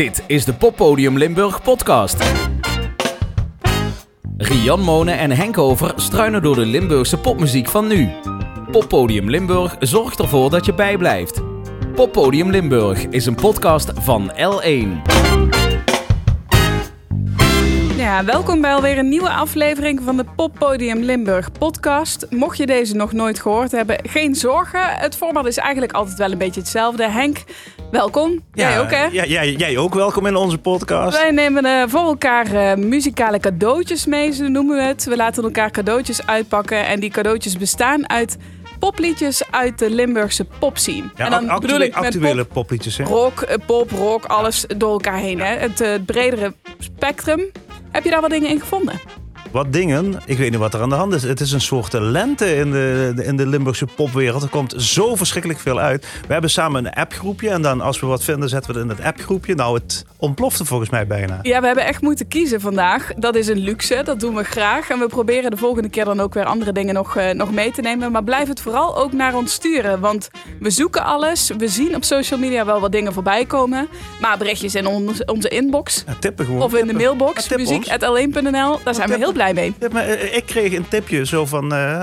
Dit is de Poppodium Limburg podcast. Rian Monen en Henk Over struinen door de Limburgse popmuziek van nu. Poppodium Limburg zorgt ervoor dat je bijblijft. Poppodium Limburg is een podcast van L1. Ja, welkom bij alweer een nieuwe aflevering van de Poppodium Limburg podcast. Mocht je deze nog nooit gehoord hebben, geen zorgen. Het format is eigenlijk altijd wel een beetje hetzelfde. Henk, welkom. jij ook hè? Ja, jij, jij ook welkom in onze podcast. Wij nemen eh, voor elkaar eh, muzikale cadeautjes mee, zo noemen we het. We laten elkaar cadeautjes uitpakken en die cadeautjes bestaan uit popliedjes uit de Limburgse popscene. Ja, en dan actu- bedoel ik met actuele pop, popliedjes. Hè? rock, eh, pop, rock, alles door elkaar heen. Hè? Het bredere spectrum. Heb je daar wat dingen in gevonden? Wat dingen, ik weet niet wat er aan de hand is. Het is een soort lente in de, in de Limburgse popwereld. Er komt zo verschrikkelijk veel uit. We hebben samen een appgroepje. En dan als we wat vinden, zetten we het in het appgroepje. Nou, het ontplofte volgens mij bijna. Ja, we hebben echt moeten kiezen vandaag. Dat is een luxe, dat doen we graag. En we proberen de volgende keer dan ook weer andere dingen nog, eh, nog mee te nemen. Maar blijf het vooral ook naar ons sturen. Want we zoeken alles. We zien op social media wel wat dingen voorbij komen. Maar berichtjes in on- onze inbox. Ja, tippen gewoon. Of in de mailbox, Ja, muziek.l1.nl. Daar zijn we heel blij mee. Ja, maar, eh, ik kreeg een tipje zo van... eh,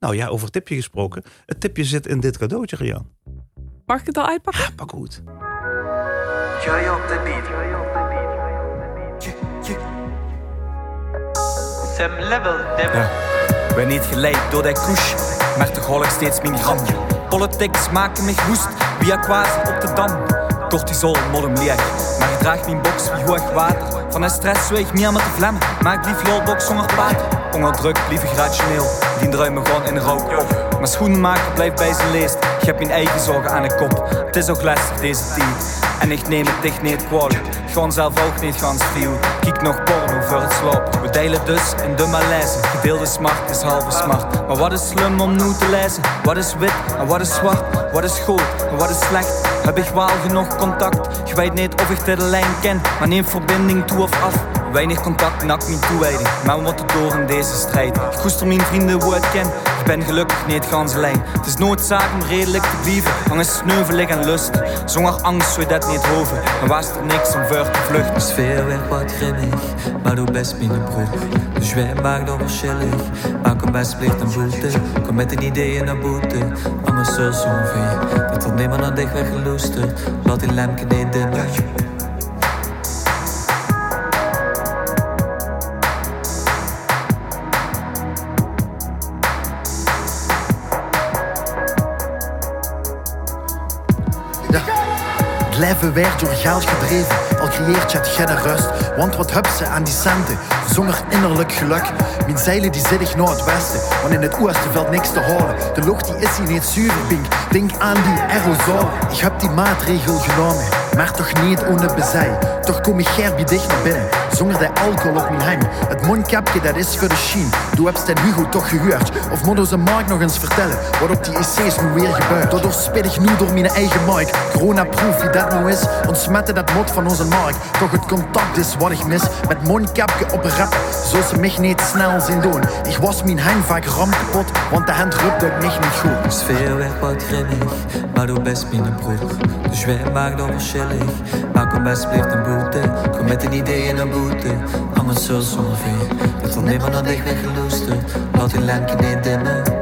nou ja, over tipje gesproken. Het tipje zit in dit cadeautje, Rian. Mag ik het al uitpakken? Pak goed. Joy op de beat. Sam level. Ja. Ben niet geleid door die koes, maar toch hol ik steeds mijn gram. Politics maken me woest, via quasi op de dam. Cortisol, modem leeg, maar ik draag mijn box wie hoog water. Van de stress zweeg meer met de vlammen, maar ik blief lolbox zonder paard. Onder druk blief ik rationeel, die druimen gewoon in rook op. Maar schoenenmaker blijft bij zijn leest, ik heb mijn eigen zorgen aan de kop. Het is ook lastig deze tijd, en ik neem het dicht niet kwalijk. Gewoon zelf ook niet gans veel. Kijk nog porno voor het slapen. We delen dus in de malaise. Gedeelde smart is halve smart. Maar wat is slim om nu te lezen? Wat is wit en wat is zwart? Wat is goed en wat is slecht? Heb ik wel genoeg contact? Je weet niet of ik de lijn ken, maar neem verbinding toe of af. Weinig contact, nak mijn toewijding. Maar we moeten door in deze strijd. Ik koester mijn vrienden hoe ik ken. Ben gelukkig niet gans alleen. Het is noodzaak om redelijk te blijven. Hangen sneuvelig en lust. Zonder angst zou je dat niet hoven. En was er niks om voor te vluchten. De sfeer werd wat grimmig, maar doe best minder broek. De zwijn maakt onverschillig, maar kom best plicht en boete. Kom met een idee naar boete, anders zo zover. Dat er niemand aan dich weggeloosterd, laat die lampje niet dimmen. Leven werd door geld gedreven, al creëert je het geen rust. Want wat heb ze aan die centen, zonder innerlijk geluk. Mijn zeilen die zit naar het westen, want in het oosten valt niks te halen. De lucht die is hier niet zuiver, Pink. Denk aan die aerosol. Ik heb die maatregel genomen, maar toch niet ohne bezij. Toch kom ik Gerbi dicht naar binnen, zonder de alcohol op mijn hang. Het mondkapje dat is voor de sheen. Doe hebt Stan Hugo toch gehuurd? Of moet onze Mark nog eens vertellen wat op die IC's nu weer gebeurt? Daardoor speel ik nu door mijn eigen mic. Corona-proof wie dat nou is, ontsmetten dat mot van onze markt. Toch het contact is wat ik mis. Met mondkapje op rap, zo ze mij niet snel zien doen. Ik was mijn hang vaak ram kapot, want de hand rupt uit mij niet goed. De sfeer werd wat grimmig, maar doe best minder broek. De zwijn maakt onverschillig, maar kom best plicht en boete. Kom met een idee naar boete, anders zo ongeveer. Dat er niemand aan dich weggeloosterd, laat die lampje niet dimmen.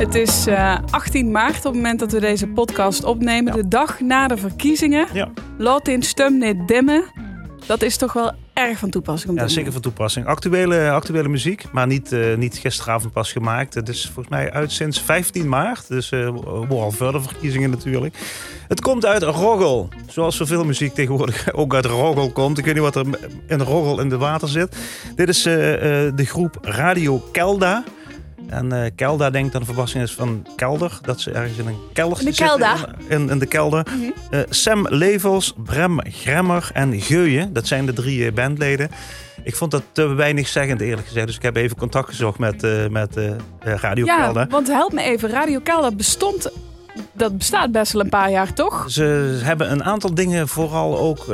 Het is eh, 18 maart op het moment dat we deze podcast opnemen. De dag na de verkiezingen. Ja. Laat in stem niet dimmen. Dat is toch wel erg van toepassing. Ja, zeker van toepassing. Actuele, actuele muziek, maar niet, eh, niet gisteravond pas gemaakt. Het is volgens mij uit sinds 15 maart. Dus eh al verder verkiezingen natuurlijk. Het komt uit Roggel. Zoals zoveel muziek tegenwoordig ook uit Roggel komt. Ik weet niet wat er in Roggel in de water zit. Dit is eh, eh, de groep Radio Kelda. En eh, Kelda denkt aan de verbastering is van kelder. Dat ze ergens in een kelder In de zitten. kelder. In, in de kelder. Eh, Sam Levels, Brem Gremmer en Geuyen. Dat zijn de drie eh, bandleden. Ik vond dat te weinig zeggend eerlijk gezegd. Dus ik heb even contact gezocht met, eh, met Radio ja, Kelda. want help me even. Radio Kelder bestond... Dat bestaat best wel een paar jaar, toch? Ze hebben een aantal dingen vooral ook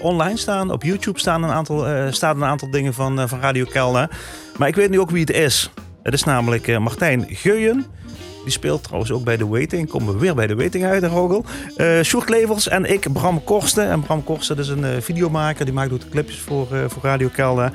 online staan. Op YouTube staan een aantal, staan een aantal dingen van, van Radio Kelda. Maar ik weet nu ook wie het is. Het is namelijk eh, Martijn Geuyen. Die speelt trouwens ook bij The Waiting. Komen we weer bij The Waiting uit, de Rogel. Eh Sjoerd en ik, Bram Korsten. En Bram Korsten dat is een eh, videomaker. Die maakt ook de clipjes voor, voor Radio Kelda.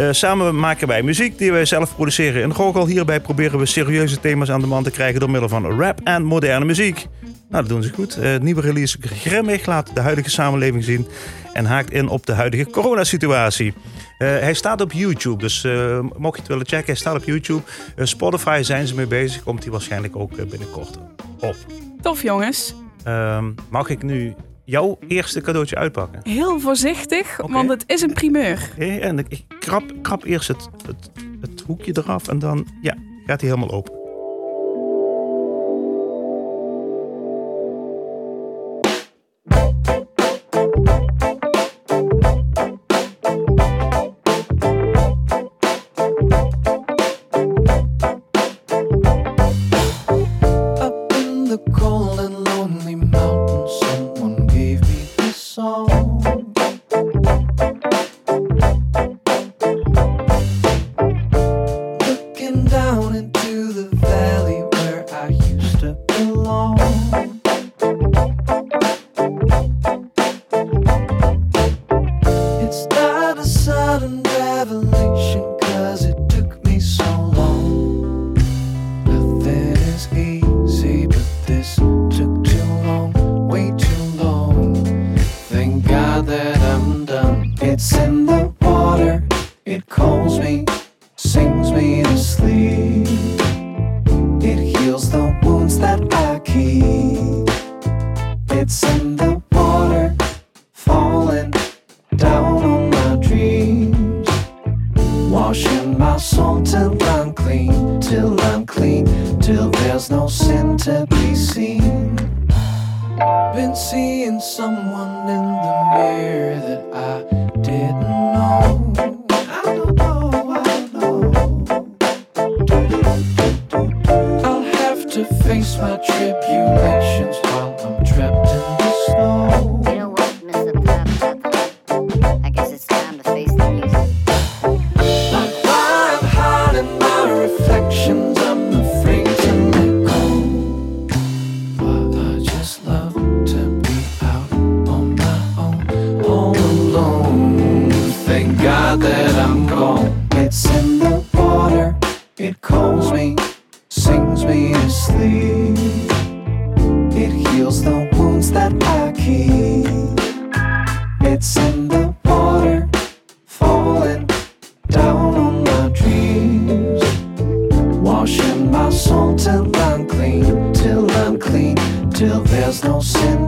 Eh, samen maken wij muziek die wij zelf produceren in Rogel. Hierbij proberen we serieuze thema's aan de man te krijgen... door middel van rap en moderne muziek. Nou, dat doen ze goed. Eh, het nieuwe release Grimmig laat de huidige samenleving zien... en haakt in op de huidige coronasituatie. Eh, hij staat op YouTube, dus eh, mocht je het willen checken, hij staat op YouTube. Spotify zijn ze mee bezig, komt hij waarschijnlijk ook binnenkort op. Tof, jongens. Ehm, mag ik nu jouw eerste cadeautje uitpakken? Heel voorzichtig, want het is een primeur. Oké, en ik, ik krap, krap eerst het, het, het hoekje eraf en dan ja, gaat hij helemaal open.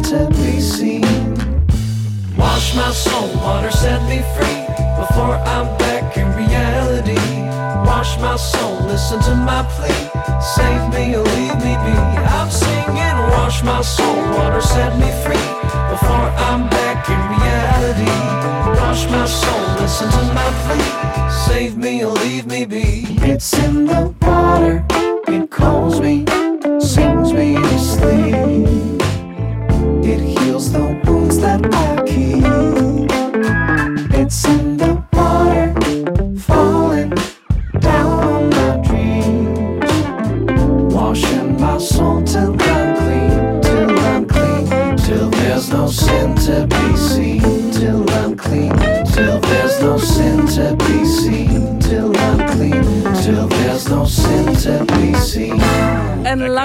To be seen. Wash my soul, water set me free before I'm back in reality. Wash my soul, listen to my plea. Save me or leave me be. I'm singing, wash my soul, water set me free before I'm back in reality. Wash my soul, listen to my plea. Save me or leave me be. It's in the water, it calls me,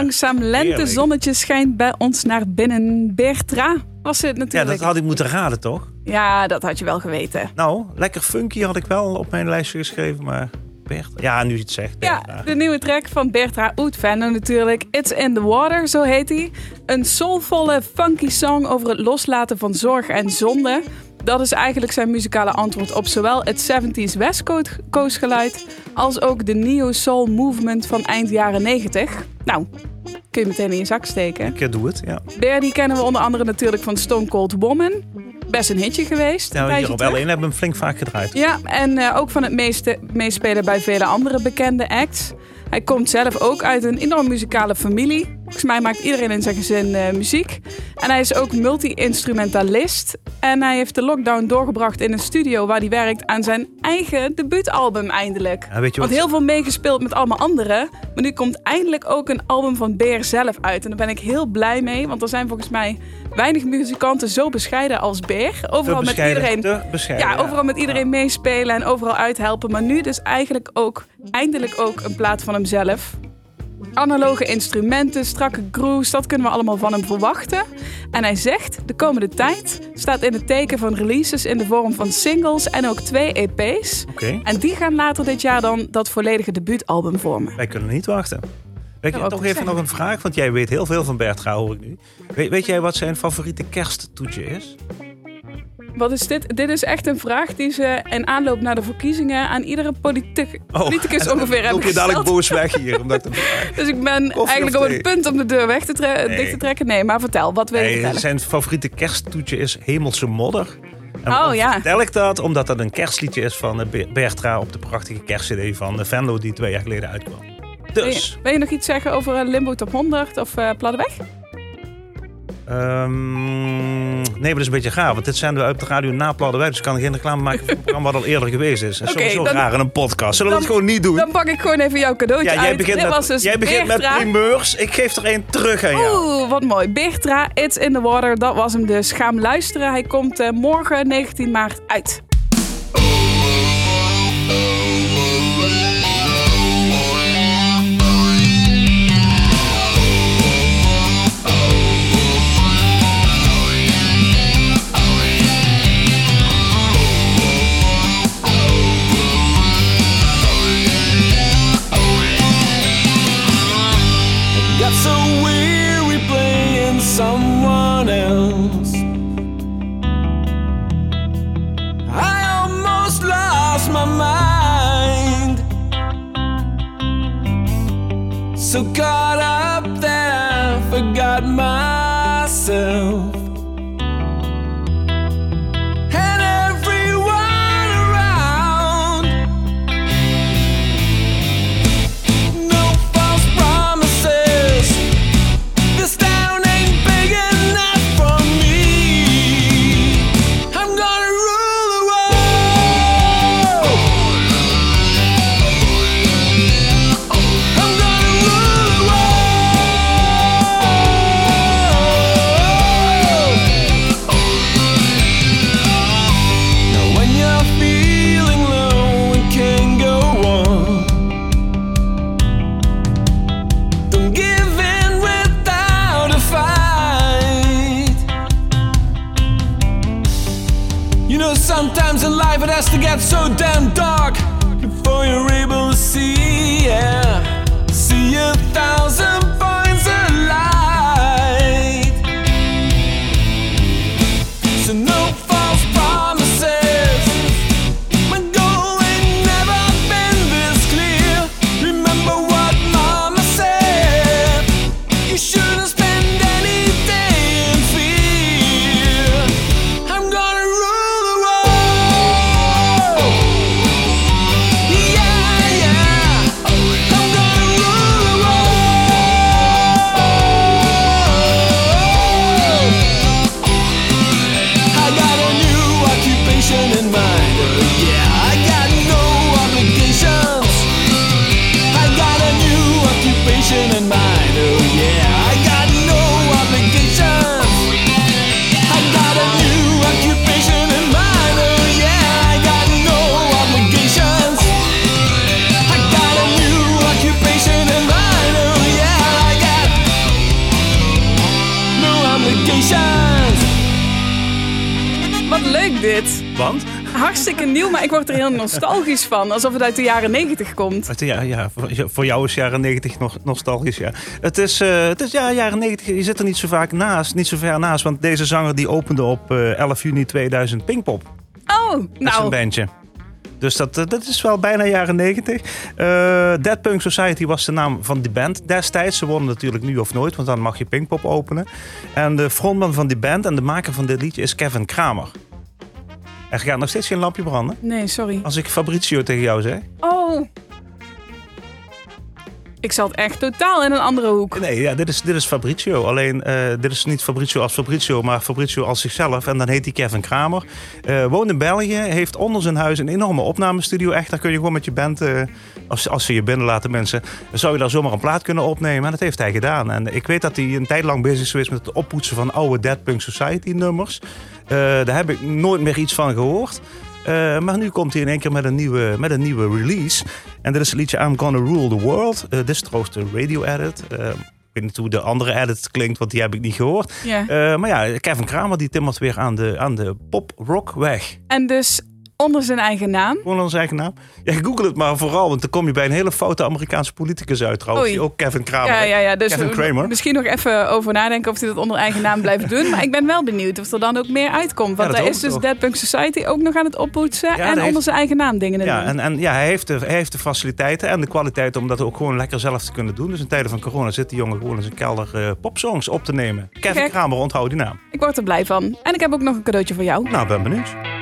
langzaam lentezonnetje schijnt bij ons naar binnen. Bertra was het Ja, natuurlijk. dat had ik moeten raden, toch? Ja, dat had je wel geweten. Nou, lekker funky had ik wel op mijn lijstje geschreven, maar Bert. Ja, nu je het zegt. Ja, de nieuwe track van Bertra Oetvenno natuurlijk. It's in the Water, zo heet hij. Een soulvolle, funky song over het loslaten van zorg en zonde. Dat is eigenlijk zijn muzikale antwoord op zowel het 70s West Coast geluid... als ook de neo-soul movement van eind jaren 90. Nou, kun je meteen in je zak steken. Ik doe het, ja. Bear, die kennen we onder andere natuurlijk van Stone Cold Woman. Best een hitje geweest. Nou, hier op terug. L1 hebben we hem flink vaak gedraaid. Ja, en eh, ook van het meeste, meespelen bij vele andere bekende acts. Hij komt zelf ook uit een enorm muzikale familie. Volgens mij maakt iedereen in zijn gezin eh, muziek. En hij is ook multi-instrumentalist. En hij heeft de lockdown doorgebracht in een studio waar hij werkt aan zijn eigen debuutalbum eindelijk. Ja, weet je Want wat? heel veel meegespeeld met allemaal anderen. Maar nu komt eindelijk ook een album van Beer zelf uit. En daar ben ik heel blij mee. Want er zijn volgens mij weinig muzikanten zo bescheiden als Beer. Overal met iedereen ja, overal met iedereen meespelen en overal uithelpen. Maar nu dus eigenlijk ook, eindelijk ook een plaat van hemzelf. Analoge instrumenten, strakke grooves, dat kunnen we allemaal van hem verwachten. En hij zegt, de komende tijd staat in het teken van releases in de vorm van singles en ook twee EP's. Oké, En die gaan later dit jaar dan dat volledige debuutalbum vormen. wij kunnen niet wachten. Weet je, toch even zeggen. nog een vraag, want jij weet heel veel van Bert Ga, hoor ik nu. Weet, weet jij wat zijn favoriete kersttoetje is? Wat is dit? Dit is echt een vraag die ze in aanloop naar de verkiezingen aan iedere politic, politicus dan ongeveer hebben loop je dadelijk gesteld. boos weg hier. Omdat ik Dus ik ben Koffie eigenlijk op het punt om de deur weg te Nee. dicht te trekken. Nee, maar vertel, wat wil je zijn favoriete kersttoetje is Hemelse Modder. En Oh, ja. vertel ik dat? Omdat dat een kerstliedje is van eh, Be- Bertra op de prachtige kerstcd van eh, Venlo die twee jaar geleden uitkwam. Wil je, Dus, wil je nog iets zeggen over Limbo Top 100 of eh Pladdeweg? Ehm, nee, maar dat is een beetje gaaf. Want dit zenden we uit de radio na Pladderwijk. Dus ik kan geen reclame maken voor een programma wat al eerder geweest is. Dat is sowieso dan- raar in een podcast. Zullen we dat gewoon niet doen? Dan pak ik gewoon even jouw cadeautje ja, jij uit. begint, Dit met, was dus jij begint met primeurs. Ik geef er één terug aan jou. Oeh, wat mooi. Beertra, It's in the Water, dat was hem dus. Ga hem luisteren. Hij komt eh, morgen 19 maart uit. So caught up that I forgot myself. In life it has to get so damn dark nieuw, maar ik word er heel nostalgisch van. Alsof het uit de jaren 90 komt. Ja, ja, voor- jou is jaren 90 nog nostalgisch, ja. Het is, eh, het is ja, jaren 90, je zit er niet zo vaak naast, niet zo ver naast. Want deze zanger die opende op eh, 11 juni 2000 Pinkpop. Oh, Dat is een nou. bandje. Dus dat, eh, dat is wel bijna jaren 90. Eh Dead Punk Society was de naam van die band destijds. Ze wonnen natuurlijk nu of nooit, want dan mag je Pinkpop openen. En de frontman van die band en de maker van dit liedje is Kevin Kramer. Er gaat nog steeds geen lampje branden. Nee, sorry. Als ik Fabrizio tegen jou zeg. Oh. Ik zat echt totaal in een andere hoek. Nee, ja, dit, is, dit is Fabrizio. Alleen, eh, dit is niet Fabrizio als Fabrizio, maar Fabrizio als zichzelf. En dan heet hij Kevin Kramer. Eh, woont in België, heeft onder zijn huis een enorme opnamestudio. Echt, daar kun je gewoon met je band, eh, als, als ze je binnen laten mensen, zou je daar zomaar een plaat kunnen opnemen. En dat heeft hij gedaan. En ik weet dat hij een tijd lang bezig is geweest met het oppoetsen van oude Dead Punk Society nummers. Daar heb ik nooit meer iets van gehoord. Eh, maar nu komt hij in één keer met een nieuwe, met een nieuwe release. En dit is het liedje I'm Gonna Rule the World. Eh, dit is trouwens de radio edit. Eh, ik weet niet hoe de andere edit klinkt, want die heb ik niet gehoord. Eh, maar ja, Kevin Kramer die timmert weer aan de, aan de pop-rock weg. En dus onder zijn eigen naam. Gewoon onze eigen naam. Ja, google het maar vooral, want dan kom je bij een hele foute Amerikaanse politicus uit trouwens. Die ook Kevin Kramer Ja, ja, ja. Dus Kevin Kramer. misschien nog even over nadenken of hij dat onder eigen naam blijft doen. Maar ik ben wel benieuwd of er dan ook meer uitkomt. Want hij hoop is dus. Dead Punk Society ook nog aan het oppoetsen. en onder heeft- zijn eigen naam dingen Ja, doen. en, en ja, hij heeft, de, hij heeft de faciliteiten en de kwaliteit om dat ook gewoon lekker zelf te kunnen doen. Dus in tijden van corona zit die jongen gewoon in zijn kelder eh, popsongs op te nemen. Kevin. Kramer, onthoud die naam. Ik word er blij van. En ik heb ook nog een cadeautje voor jou. Nou, ben benieuwd.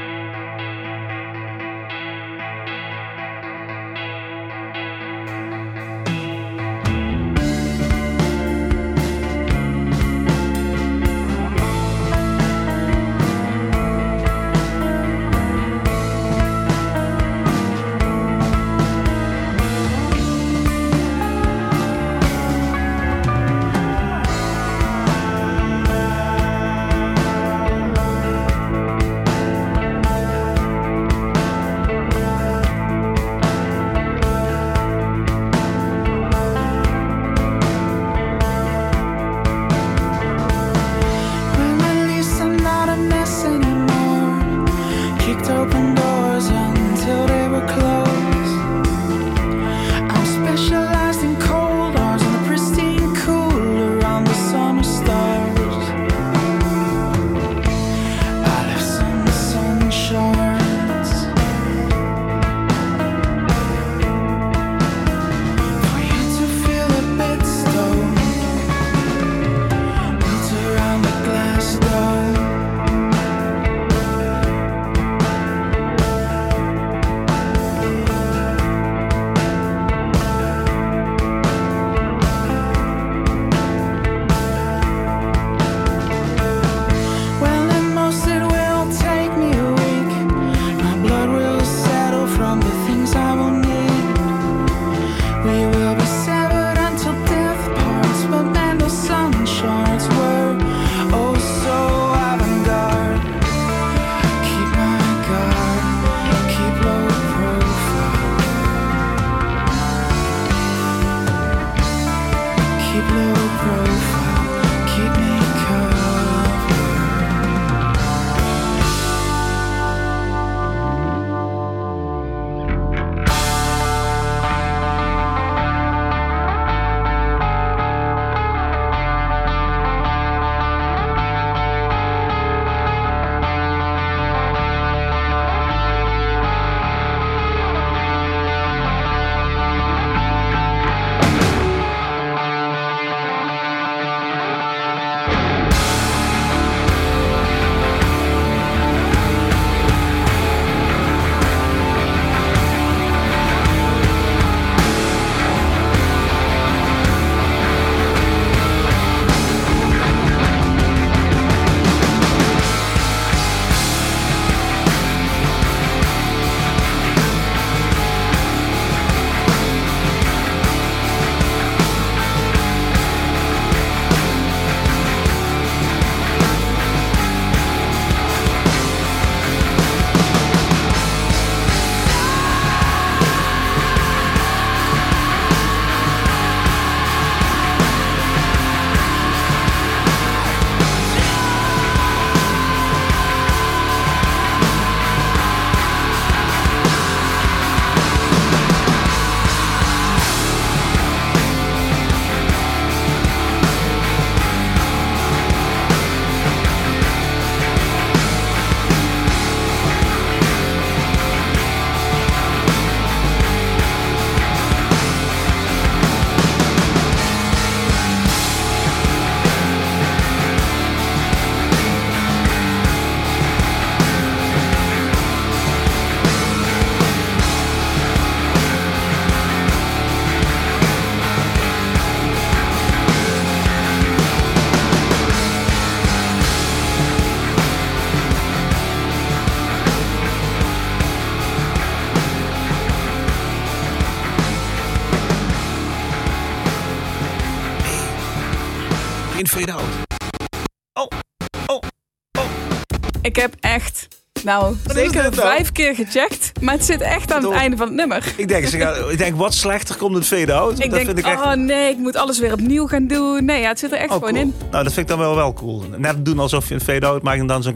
Nou, zeker vijf keer gecheckt. Maar het zit echt aan het Toch? einde van het nummer. Ik denk, ik denk, wat slechter komt het fade-out? Ik dat denk, vind ik echt... oh nee, ik moet alles weer opnieuw gaan doen. Nee, ja, het zit er echt Oh, gewoon cool. in. Nou, dat vind ik dan wel wel cool. Net doen alsof je een fade-out maakt en dan zo'n...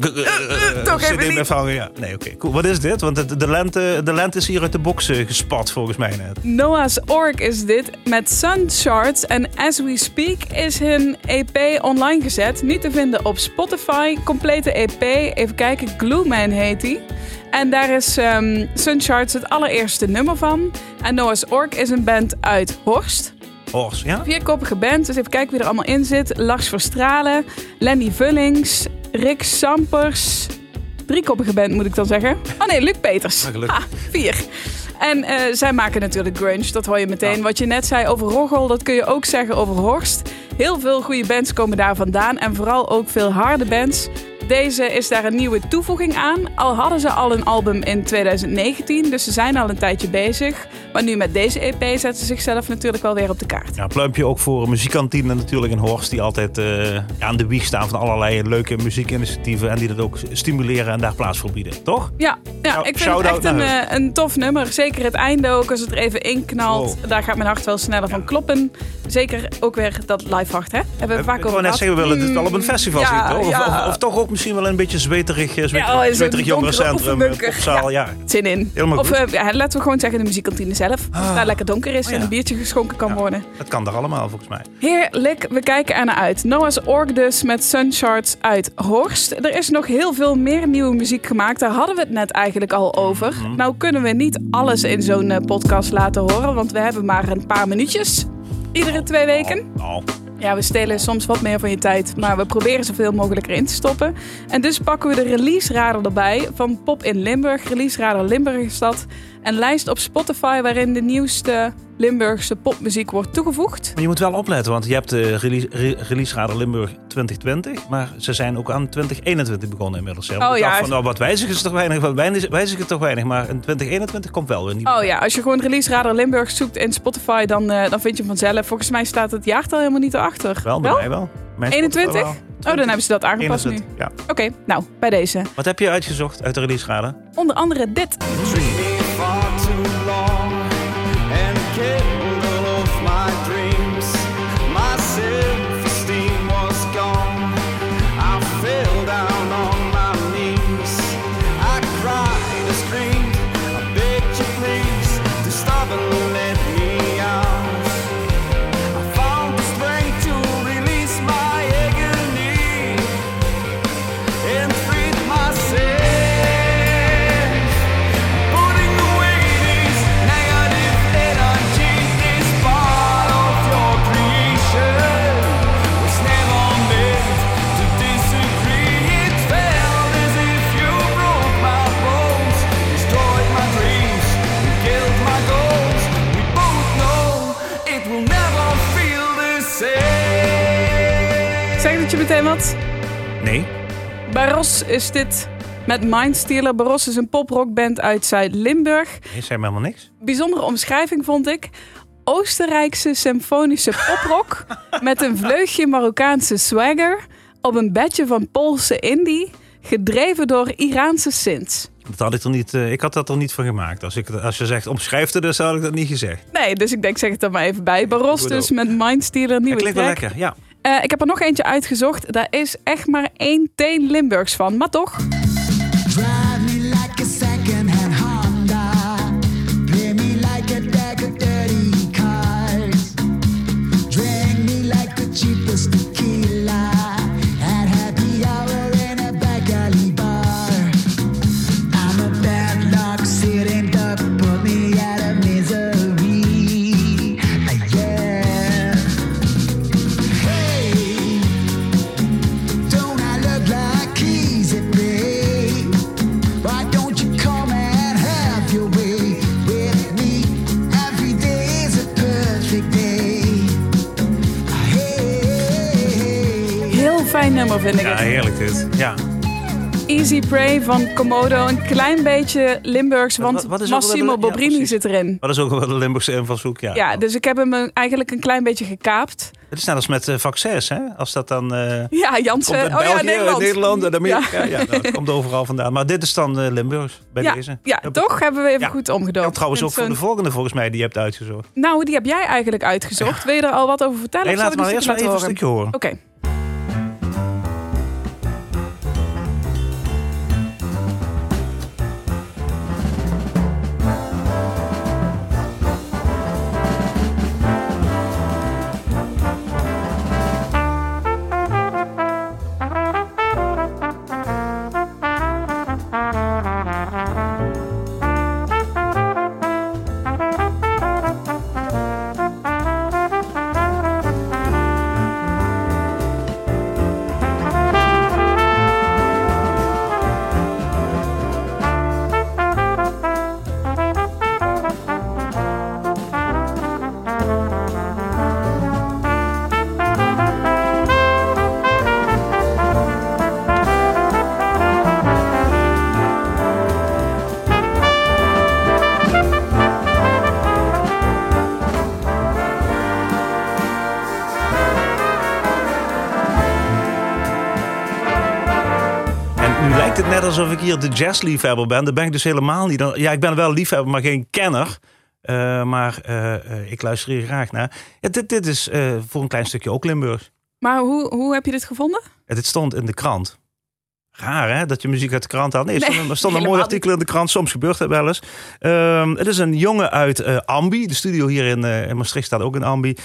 toch even CD niet. met vangen. Ja. Nee, oké. Cool. Wat is dit? Want de, de, lente, de lente is hier uit de box gespat, volgens mij net. Noah's Ork is dit met Sun Charts. En As We Speak is hun EP online gezet. Niet te vinden op Spotify. Complete EP. Even kijken, Glue Man heet. En daar is Sun Charts het allereerste nummer van. En Noah's Ork is een band uit Horst. Horst, ja? Vierkoppige band, dus even kijken wie er allemaal in zit. Lars Verstralen, Lenny Vullings, Rick Sampers. Driekoppige band moet ik dan zeggen. Oh nee, Luc Peters. Ah, gelukkig. Vier. En eh, zij maken natuurlijk grunge, dat hoor je meteen. Wat je net zei over Roggel, dat kun je ook zeggen over Horst. Heel veel goede bands komen daar vandaan en vooral ook veel harde bands. Deze is daar een nieuwe toevoeging aan. Al hadden ze al een album in 2019, dus ze zijn al een tijdje bezig. Maar nu met deze EP zetten ze zichzelf natuurlijk wel weer op de kaart. Ja, pluimpje ook voor een muziekkantine natuurlijk in Horst. Die altijd eh, aan de wieg staan van allerlei leuke muziekinitiatieven. En die dat ook stimuleren en daar plaats voor bieden. Toch? Ja, ja ik vind het echt een, eh, een tof nummer. Zeker het einde ook, als het er even in knalt. Wow. Daar gaat mijn hart wel sneller van kloppen. Zeker ook weer dat live hart, hè? Hebben we vaak over net zeggen, we willen dit wel op een festival Ja, zien, toch? Of, of, of toch ook misschien wel een beetje zweterig, eh, zweterig, Ja, oh, zweterig jongerencentrum, eh, popzaal. Ja. Zin in. Helemaal of goed. eh, ja, laten we gewoon zeggen de muziekkantine zelf. Als het daar lekker donker is Oh, en een biertje geschonken kan worden. Dat kan er allemaal volgens mij. Heerlijk, we kijken er naar uit. Noah's Org dus met Suncharts uit Horst. Er is nog heel veel meer nieuwe muziek gemaakt. Daar hadden we het net eigenlijk al over. Mhm. Nou kunnen we niet alles in zo'n podcast laten horen, want we hebben maar een paar minuutjes. Iedere twee weken. Nou, Ja, we stelen soms wat meer van je tijd, maar we proberen zoveel mogelijk erin te stoppen. En dus pakken we de release radar erbij van Pop in Limburg. Release radar Limburg. Een lijst op Spotify waarin de nieuwste Limburgse popmuziek wordt toegevoegd. maar je moet wel opletten, want je hebt de release, re- release radar Limburg 2020. Maar ze zijn ook aan 2021 begonnen inmiddels. hè. Want Oh, ja. Van, nou, wat wijzigen ze toch weinig, wat wijzigen wijzigen toch weinig. Maar in 2021 komt wel weer nieuw. Oh ja, als je gewoon Release Radar Limburg zoekt in Spotify, dan, eh, dan vind je hem vanzelf. Volgens mij staat het jaartal helemaal niet erachter. Wel, bij mij wel. Mijn 21? Spotify wel. Oh, dan hebben ze dat aangepast 21, ja. nu. Oké, nou, bij deze. Wat heb je uitgezocht uit de release radar? Onder andere dit. Dat je meteen wat? Nee. Baros is dit met Mindstealer. Baros is een poprockband uit Zuid-Limburg. Nee, zei me helemaal niks. Bijzondere omschrijving vond ik. Oostenrijkse symfonische poprock met een vleugje Marokkaanse swagger op een bedje van Poolse indie, gedreven door Iraanse synths. Dat had ik, er niet, eh, ik had dat er niet van gemaakt. Als, ik, als je zegt omschrijf het, dus had ik dat niet gezegd. Nee, dus ik denk zeg het er maar even bij. Baros dus met Mindstealer, Dat nieuwe klinkt wel lekker, ja. Eh, ik heb er nog eentje uitgezocht. Daar is echt maar één teen Limburgs van, maar toch. Nummer vind ik Ja, het. heerlijk dit. Ja. Easy Prey van Komodo. Een klein beetje Limburgs, want Wat- wat Massimo de- Bobrini zit erin. Dat is ook wel de Limburgse invalshoek, ja. Ja, dus ik heb hem eh, eigenlijk een klein beetje gekaapt. Het is net als met eh, vaccins, hè? Als dat dan... eh Ja, uit Oh ja, Nederland. Nederland en Amerika. Ja. Ja. nou, het komt overal vandaan. Maar dit is dan eh, Limburgs, bij Ja, deze. ja, toch hebben we even Ja. goed omgedoopt. En trouwens ook voor de volgende volgens mij die je hebt uitgezocht. Nou, die heb jij eigenlijk uitgezocht. Wil je er al wat over vertellen? Nee, laat maar eerst maar even een stukje horen. Oké. Alsof ik hier de jazzliefhebber ben. Dat ben ik dus helemaal niet. Ja, ik ben wel liefhebber, maar geen kenner. Eh, maar eh, eh, ik luister hier graag naar. Ja, dit, dit is voor een klein stukje ook Limburgs. Maar hoe, hoe heb je dit gevonden? Ja, dit stond in de krant. Raar hè, dat je muziek uit de krant haalt. Nee, er Nee, stond, een- mooi artikel in de krant. Soms gebeurt dat wel eens. Ehm, het is een jongen uit Ambi. De studio hier in, in Maastricht staat ook in Ambi.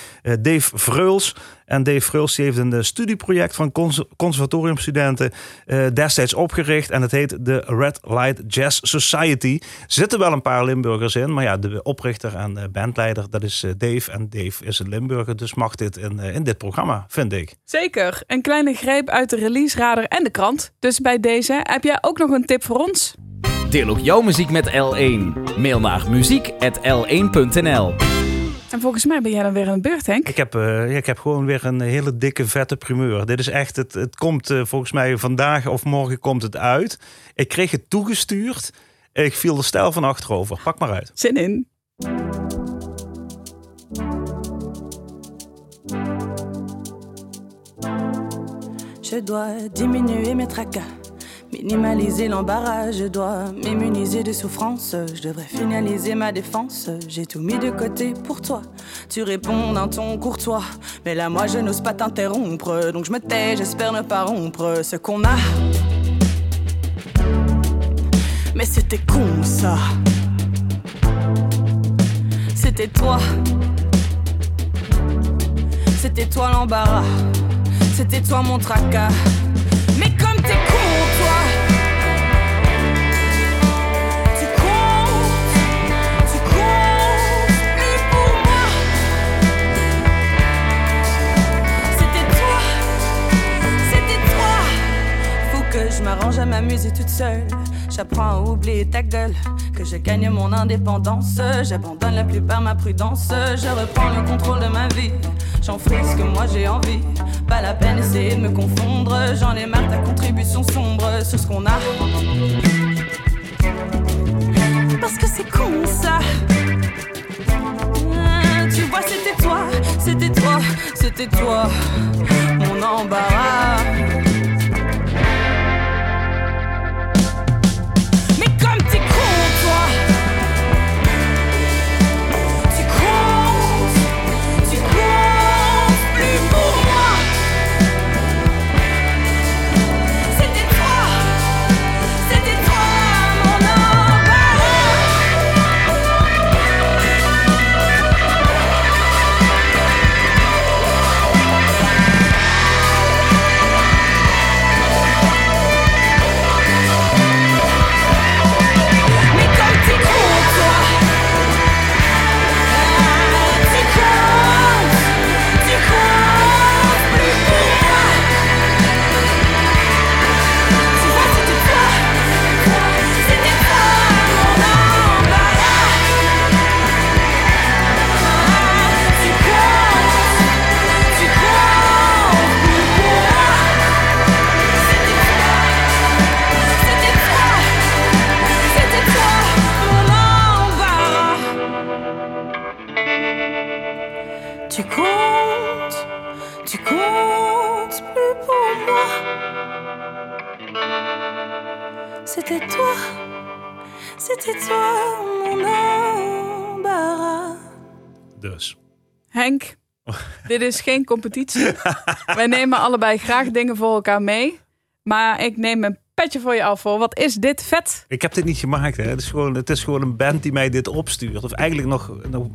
Dave Vreuls. En Dave die heeft een eh, studieproject van cons- conservatoriumstudenten eh, destijds opgericht. En het heet de Red Light Jazz Society. Er zitten wel een paar Limburgers in. Maar ja, de oprichter en eh, bandleider, dat is Dave. En Dave is een Limburger. Dus mag dit in, in dit programma, vind ik. Zeker. Een kleine greep uit de release radar en de krant. Dus bij deze heb jij ook nog een tip voor ons? Deel ook jouw muziek met L1. Mail naar muziek.l1.nl En volgens mij ben jij dan weer aan de beurt, Henk. Ik heb, eh, ik heb gewoon weer een hele dikke, vette primeur. Dit is echt, het, het komt eh, volgens mij vandaag of morgen komt het uit. Ik kreeg het toegestuurd. Ik viel er stijl van achterover. Pak maar uit. Zin in. Je dois diminuer mes tracas, minimaliser l'embarras. Je dois m'immuniser de souffrance. Je devrais finaliser ma défense. J'ai tout mis de côté pour toi. Tu réponds d'un ton courtois, mais là moi je n'ose pas t'interrompre. Donc je me tais, j'espère ne pas rompre ce qu'on a. Mais c'était con ça. C'était toi. C'était toi l'embarras. C'était toi mon tracas. Je m'arrange à m'amuser toute seule. J'apprends à oublier ta gueule, que je gagne mon indépendance. J'abandonne la plupart ma prudence. Je reprends le contrôle de ma vie. J'en ferai ce que moi j'ai envie. Pas la peine d'essayer de me confondre. J'en ai marre ta contribution sombre sur ce qu'on a. Parce que c'est con ça. Ah, Tu vois, c'était toi, c'était toi, c'était toi, mon embarras. Dit is geen competitie. Wij nemen allebei graag dingen voor elkaar mee. Maar ik neem een petje voor je af hoor. Wat is dit vet? Ik heb dit niet gemaakt. Hè. Het, is gewoon, het is gewoon een band die mij dit opstuurt. Of eigenlijk nog... nog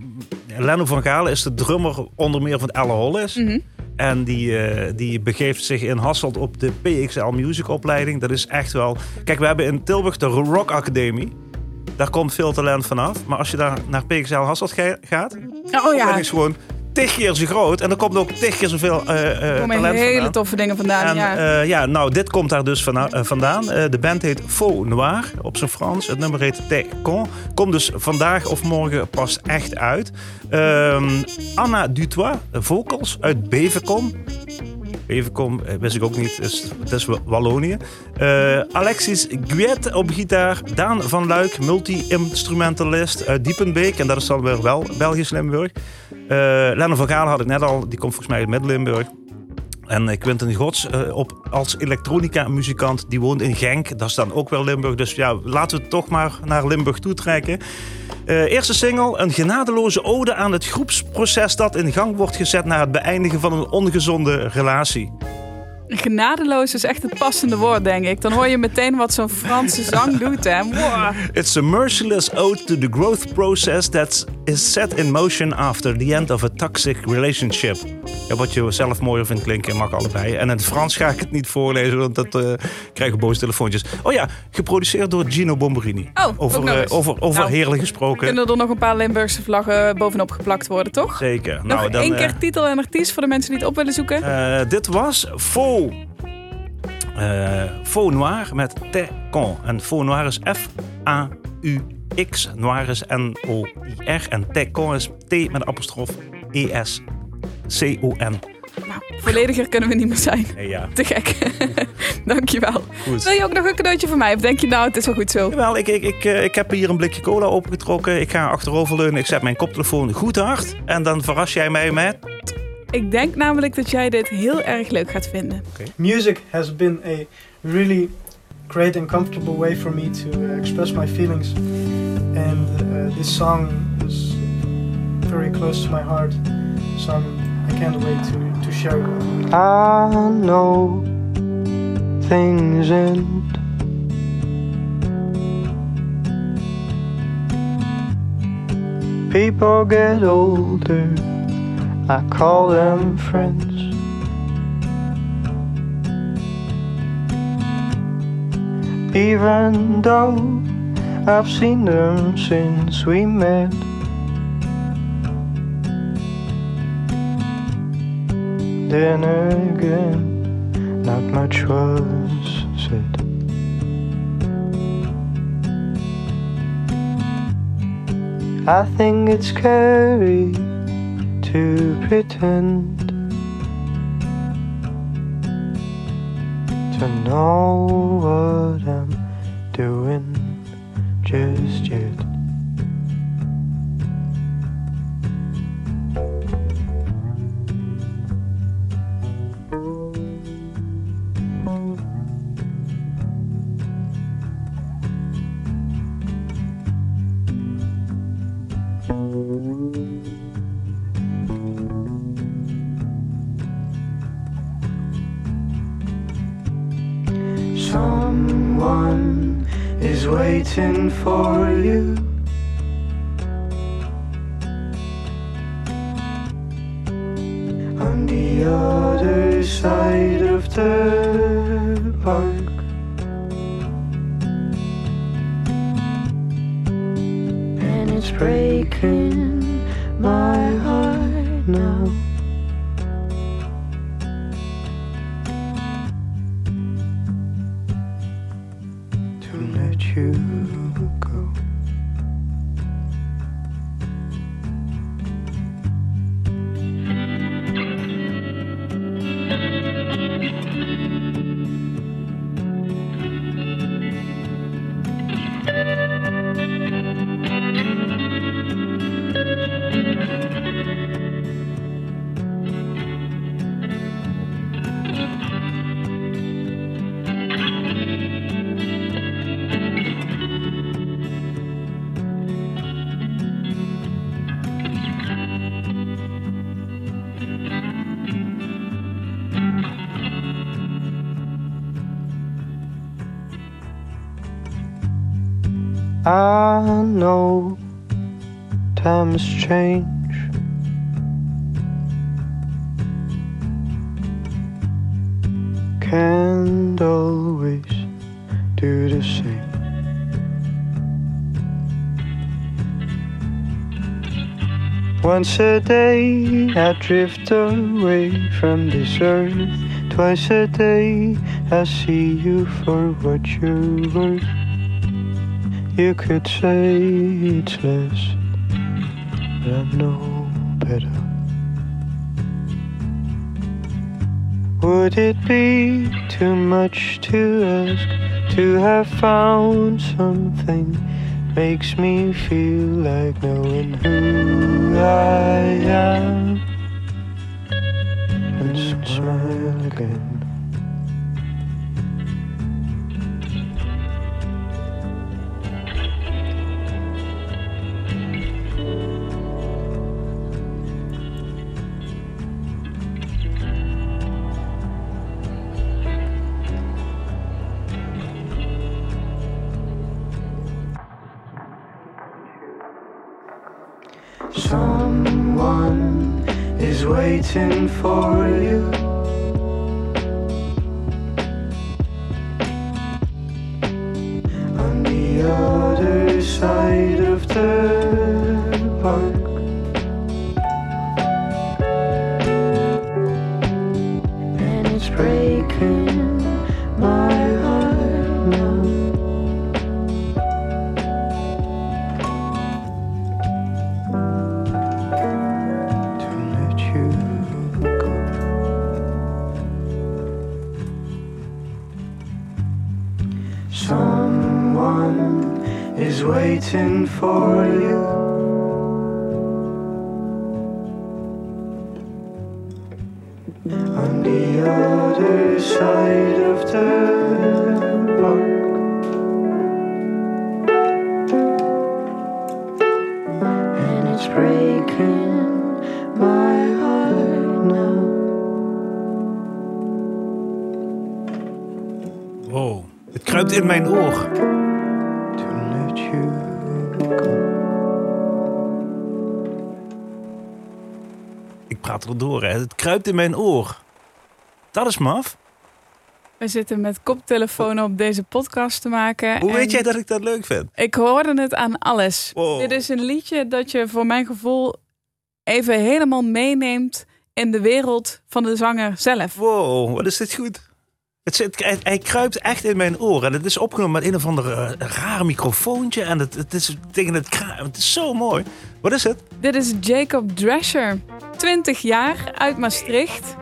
Lenno van Galen is de drummer onder meer van Elle Hollis. Mhm. En die, eh, die begeeft zich in Hasselt op de PXL Music opleiding. Dat is echt wel... Kijk, we hebben in Tilburg de Rock Academie. Daar komt veel talent vanaf. Maar als je daar naar PXL Hasselt ga- gaat... Oh ja, dan is gewoon tig keer zo groot. En dan komt er ook tig keer zoveel eh eh er komen talent hele vandaan. toffe dingen vandaan. En ja. ja. ja, nou, dit komt daar dus eh, vandaan. Eh, de band heet Faux Noir op zijn Frans. Het nummer heet Te Con. Komt dus vandaag of morgen pas echt uit. Ehm, Anna Dutois, vocals uit. Bevekom, eh, wist ik ook niet, is, het is Wa- Wallonië. Eh, Alexis Guet op gitaar. Daan van Luik, multi-instrumentalist uit Diepenbeek. En dat is dan weer wel Belgisch Limburg. Eh Lennon van Gaal had ik net al, die komt volgens mij uit Midden-Limburg. En eh, Quinten Gods eh, op, als elektronica-muzikant, die woont in Genk. Dat is dan ook wel Limburg. Dus ja, laten we toch maar naar Limburg toetrekken. Eh eerste single, een genadeloze ode aan het groepsproces dat in gang wordt gezet na het beëindigen van een ongezonde relatie. Genadeloos is echt het passende woord, denk ik. Dan hoor je meteen wat zo'n Franse zang doet. Hè. Wow. It's a merciless ode to the growth process that is set in motion after the end of a toxic relationship. Ja, wat je zelf mooier vindt klinken, mag allebei. En in het Frans ga ik het niet voorlezen, want dat eh, krijgen boze telefoontjes. Oh ja, geproduceerd door Gino Bomberini. Oh, over, eh, eens. over, over Nou, heerlijk gesproken. Kunnen er nog een paar Limburgse vlaggen bovenop geplakt worden, toch? Zeker. Nog Nou, dan, één eh, keer titel en artiest voor de mensen die het op willen zoeken. Dit was Faux. eh Faux Noir met Te Con. En Faux Noir is F-A-U-X. Noir is N-O-I-R. En Te Con is T met apostrof E-S-C-O-N. Nou, vollediger kunnen we niet meer zijn. Hey, ja. Te gek. Dankjewel. Goed. Wil je ook nog een cadeautje voor mij? Of denk je nou, het is wel goed zo? Jawel, ik, ik, ik, eh, ik heb hier een blikje cola opengetrokken. Ik ga achteroverleunen. Ik zet mijn koptelefoon goed hard. En dan verras jij mij met... Ik denk namelijk dat jij dit heel erg leuk gaat vinden. Music has been a really great and comfortable way for me to uh, express my feelings, and uh, this song is very close to my heart. So I'm, I can't wait to, to share it with you. I know things end. People get older, I call them friends. Even though I've seen them since we met. Then again, not much was said. I think it's scary to pretend to know what I'm doing just yet. For you. On the other side of the park. And it's breaking my heart now. Once a day I drift away from this earth. Twice a day I see you for what you're worth. You could say it's less, but I know better. Would it be too much to ask to have found something makes me feel like knowing who I am and smile again? Waiting for waiting for you. On the other side of the park. And it's breaking my heart now. Wow, het kruipt in mijn oor. Er hè. Het kruipt in mijn oor. Dat is maf. We zitten met koptelefoon op deze podcast te maken. Hoe en weet jij dat ik dat leuk vind? Ik hoorde het aan alles. Wow. Dit is een liedje dat je voor mijn gevoel even helemaal meeneemt in de wereld van de zanger zelf. Wow, wat is dit goed. Het zit, hij, hij kruipt echt in mijn oor. En het is opgenomen met een of ander eh, rare microfoontje. En het, het is tegen het kruip. Het is zo mooi. Wat is het? Dit is Jacob Drescher, 20 jaar uit Maastricht.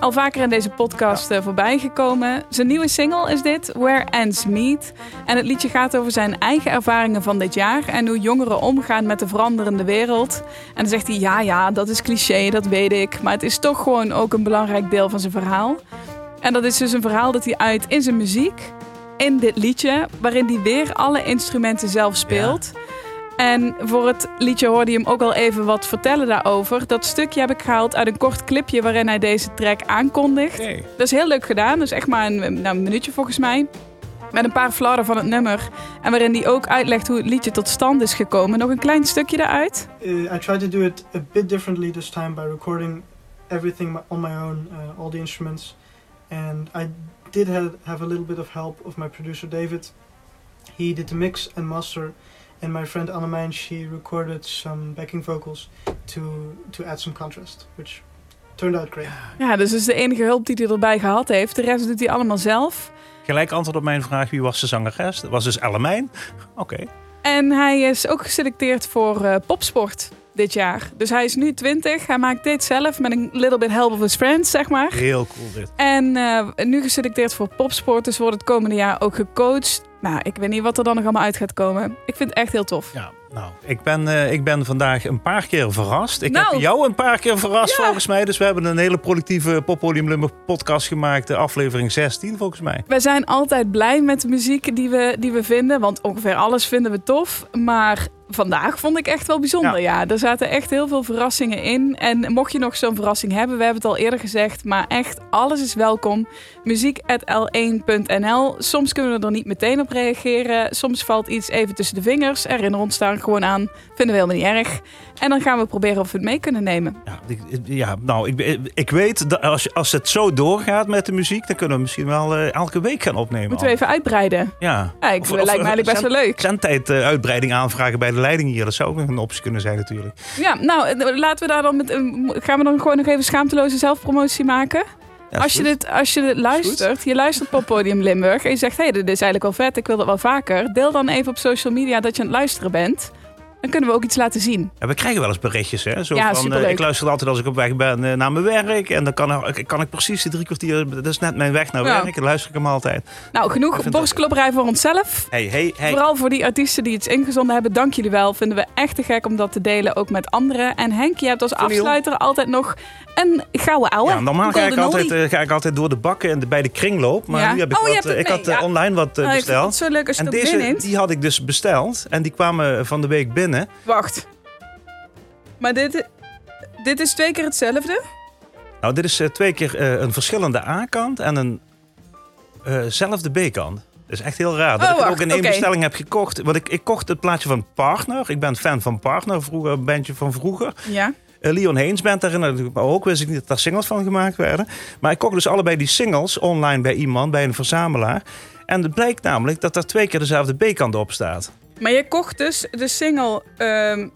Al vaker in deze podcast eh, voorbij gekomen. Zijn nieuwe single is dit, Where Ends Meet. En het liedje gaat over zijn eigen ervaringen van dit jaar en hoe jongeren omgaan met de veranderende wereld. En dan zegt hij: Ja, ja, dat is cliché, dat weet ik. Maar het is toch gewoon ook een belangrijk deel van zijn verhaal. En dat is dus een verhaal dat hij uit in zijn muziek, in dit liedje, waarin hij weer alle instrumenten zelf speelt. En voor het liedje hoorde je hem ook al even wat vertellen daarover. Dat stukje heb ik gehaald uit een kort clipje waarin hij deze track aankondigt. Dat is heel leuk gedaan. Dus echt maar een, nou, een minuutje volgens mij. Met een paar flarden van het nummer. En waarin hij ook uitlegt hoe het liedje tot stand is gekomen. Nog een klein stukje daaruit. Uh, I tried to do it a bit differently this time by recording everything on my own, uh, all the instruments. And I did have, have a little bit of help of my producer David. He did the mix and master. And my friend Annemijn, she recorded some backing vocals to, to add some contrast, which turned out great. Ja, dus dat is de enige hulp die hij erbij gehad heeft. De rest doet hij allemaal zelf. Gelijk antwoord op mijn vraag, wie was de zangeres? Dat was dus Ellemijn. Oké. En hij is ook geselecteerd voor uh, popsport dit jaar. Dus hij is nu 20. Hij maakt dit zelf met een little bit help of his friends, zeg maar. Heel cool dit. En uh, nu geselecteerd voor popsport. Dus wordt het komende jaar ook gecoacht. Nou, ik weet niet wat er dan nog allemaal uit gaat komen. Ik vind het echt heel tof. Ja, nou, ik ben, uh, ik ben vandaag een paar keer verrast. Ik nou. heb jou een paar keer verrast ja. volgens mij. Dus we hebben een hele productieve Poppodium Limburg podcast gemaakt. De aflevering 16 volgens mij. We zijn altijd blij met de muziek die we, die we vinden. Want ongeveer alles vinden we tof. Maar vandaag vond ik echt wel bijzonder. Ja. er zaten echt heel veel verrassingen in. En mocht je nog zo'n verrassing hebben, we hebben het al eerder gezegd, maar echt alles is welkom. Muziek.l1.nl. Soms kunnen we er niet meteen op reageren. Soms valt iets even tussen de vingers. Herinner ons daar gewoon aan. Vinden we helemaal niet erg. En dan gaan we proberen of we het mee kunnen nemen. Ja, ik- ja nou, ik, ik weet dat als, als het zo doorgaat met de muziek, dan kunnen we misschien wel eh, elke week gaan opnemen. Moeten we even uitbreiden? Ja. Ja, ik, lijkt me eigenlijk best wel leuk. Zendtijd eh, uitbreiding aanvragen bij de leiding hier. Dat zou ook nog een optie kunnen zijn natuurlijk. Ja, nou, eh, laten we daar dan met. eh, Gaan we dan gewoon nog even schaamteloze zelfpromotie maken? Ja, als, je dit, als je dit luistert, je luistert op Podium Limburg en je zegt: hé, hey, dit is eigenlijk wel vet, ik wil dat wel vaker. Deel dan even op social media dat je aan het luisteren bent. Dan kunnen we ook iets laten zien. Ja, we krijgen wel eens berichtjes. Hè? Zo Ja, van, eh, ik luister altijd als ik op weg ben eh, naar mijn werk. En dan kan, ik- kan ik precies die drie kwartier... Dat is net mijn weg naar Ja. werk. Luister ik hem altijd. Nou, genoeg borstklopperij voor onszelf. Hey, hey, hey. Vooral voor die artiesten die iets ingezonden hebben, dank jullie wel. Vinden we echt te gek om dat te delen, ook met anderen. En Henk, je hebt als afsluiter altijd nog een gouden ouwe. Ja, normaal ga ik, altijd, eh, ga ik altijd door de bakken en de, bij de kringloop. Maar Ja. nu heb ik Oh, wat, ik had mee, online wat Oh, vind besteld. zo leuk als je en deze die had ik dus besteld. En die kwamen van de week binnen. Wacht. Maar dit, dit is twee keer hetzelfde? Nou, dit is eh, twee keer eh, een verschillende A-kant en een eh, zelfde B-kant. Dat is echt heel raar. Dat Oh, ik wacht, ook in één bestelling heb gekocht. Want ik, ik kocht het plaatje van Partner. Ik ben fan van Partner, vroeger, een bandje van vroeger. Ja. Leon Haynes band daarin ook. Wist ik niet dat daar singles van gemaakt werden. Maar ik kocht dus allebei die singles online bij iemand, bij een verzamelaar. En het blijkt namelijk dat er twee keer dezelfde B-kant op staat. Maar je kocht dus de single ehm,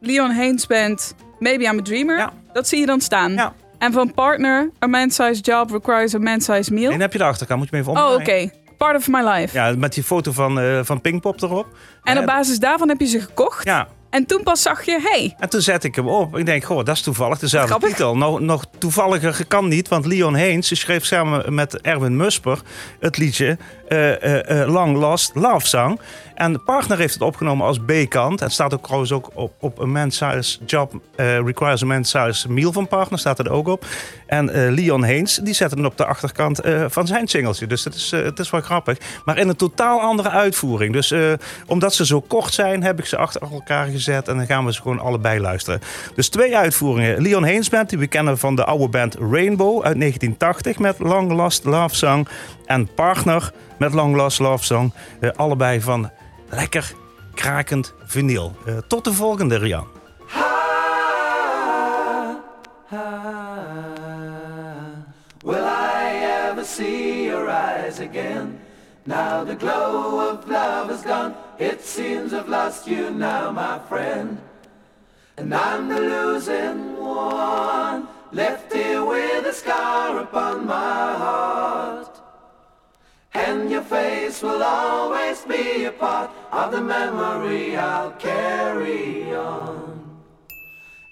Leon Haynes Band Maybe I'm a Dreamer. Dat zie je dan staan. En van Partner, A Man-Sized Job Requires a Man-Sized Meal. En heb je de achterkant, moet je me even oh, omdraaien. oké. Part of My Life. Ja, met die foto van, eh van Pinkpop erop. En Eh, op basis daarvan heb je ze gekocht. Ja. En toen pas zag je, hey, En toen zette ik hem op. Ik denk, goh, dat is toevallig dezelfde Grappig. titel. Nog, nog toevalliger kan niet, want Leon die schreef samen met Erwin Musper het liedje eh, eh, eh, Long Lost Love Song. En de partner heeft het opgenomen als B-kant. Het staat ook trouwens ook op, op A Man's Size Job Requires a Man's Size Meal van partner, staat er ook op. En Leon Haynes, die zette hem op de achterkant van zijn singeltje. Dus dat is, het is wel grappig. Maar in een totaal andere uitvoering. Dus omdat ze zo kort zijn, heb ik ze achter elkaar gezet. En dan gaan we ze gewoon allebei luisteren. Dus twee uitvoeringen. Leon Haynes Band, die we kennen van de oude band Rainbow uit 1980 met Long Lost Love Song. En Partner met Long Lost Love Song. Eh, allebei van lekker krakend vinyl. Eh, tot de volgende, Rian. Will I ever see your eyes again? Now the glow of love is gone. It seems I've lost you now, my friend. And I'm the losing one, left here with a scar upon my heart. And your face will always be a part of the memory I'll carry on.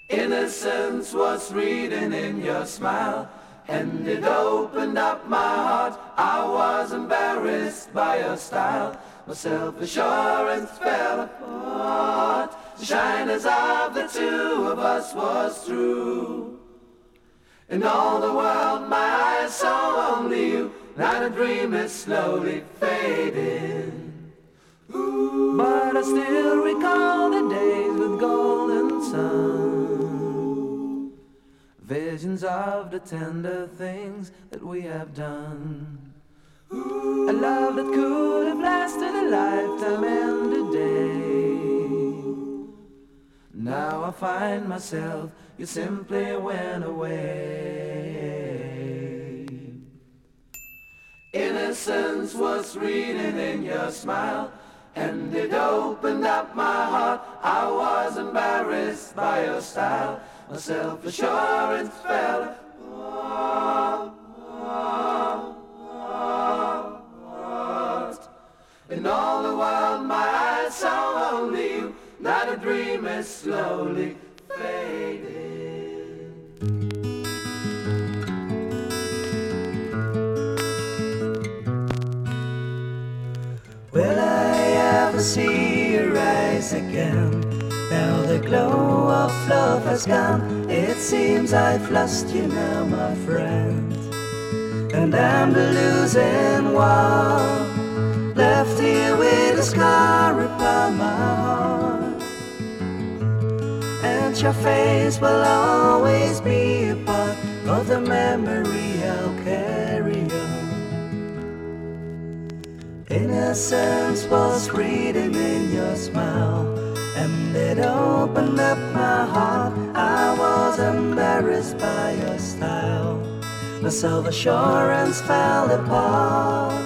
Innocence was reading in your smile, and it opened up my heart. I was embarrassed by your style, my self-assurance fell apart. The shyness of the two of us was true. In all the world, my eyes saw only you. Now a dream is slowly fading. Ooh, but I still recall the days with golden sun. Visions of the tender things that we have done. A love that could have lasted a lifetime and a day. Now I find myself, you simply went away. Innocence was reading in your smile, and it opened up my heart. I was embarrassed by your style, my self-assurance fell. In all the world, my eyes saw only you. Now the dream is slowly fading. Will I ever see your eyes again? Of love has gone. It seems I've lost you now, my friend. And I'm the losing one. Left here with a scar upon my heart. And your face will always be a part of the memory I'll carry on. Innocence was reading in your smile, and it opened up my heart. I was embarrassed by your style. My self assurance fell apart.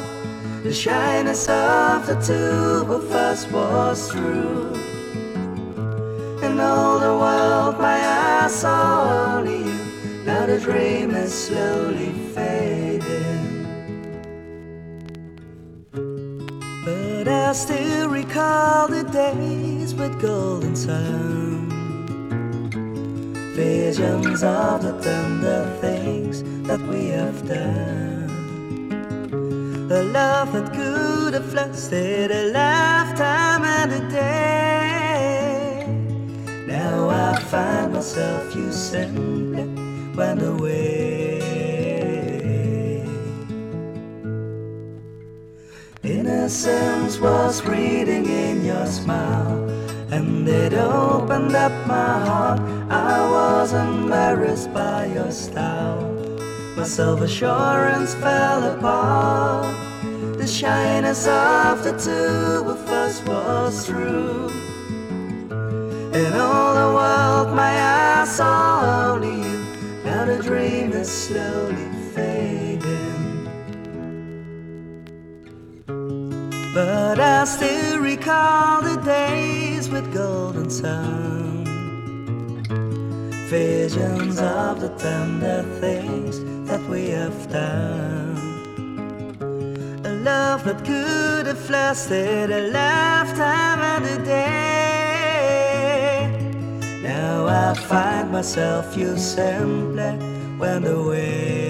The shyness of the two of us was true. In all the world, my eyes saw only you. Now the dream is slowly fading. I still recall the days with golden sun. Visions of the tender things that we have done. A love that could have lasted a lifetime and a day. Now I find myself, you simply went away. Innocence was reading in your smile, and it opened up my heart. I was embarrassed by your style. My self assurance fell apart. The shyness of the two of us was true. In all the world, my eyes saw only you. Now the dream is slowly But I still recall the days with golden sun. Visions of the tender things that we have done. A love that could have lasted a lifetime and a day. Now I find myself, you simply went away.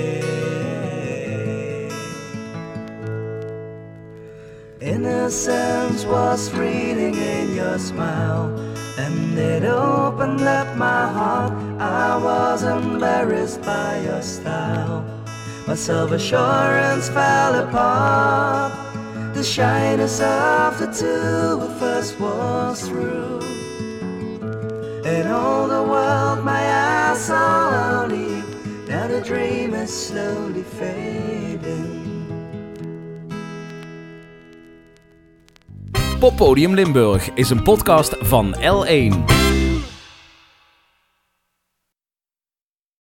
Innocence was reading in your smile, and it opened up my heart. I was embarrassed by your style. My self assurance fell apart. The shyness of the two of us was through. In all the world, my eyes saw only. Now the dream is slowly fading. Poppodium Limburg is een podcast van L1.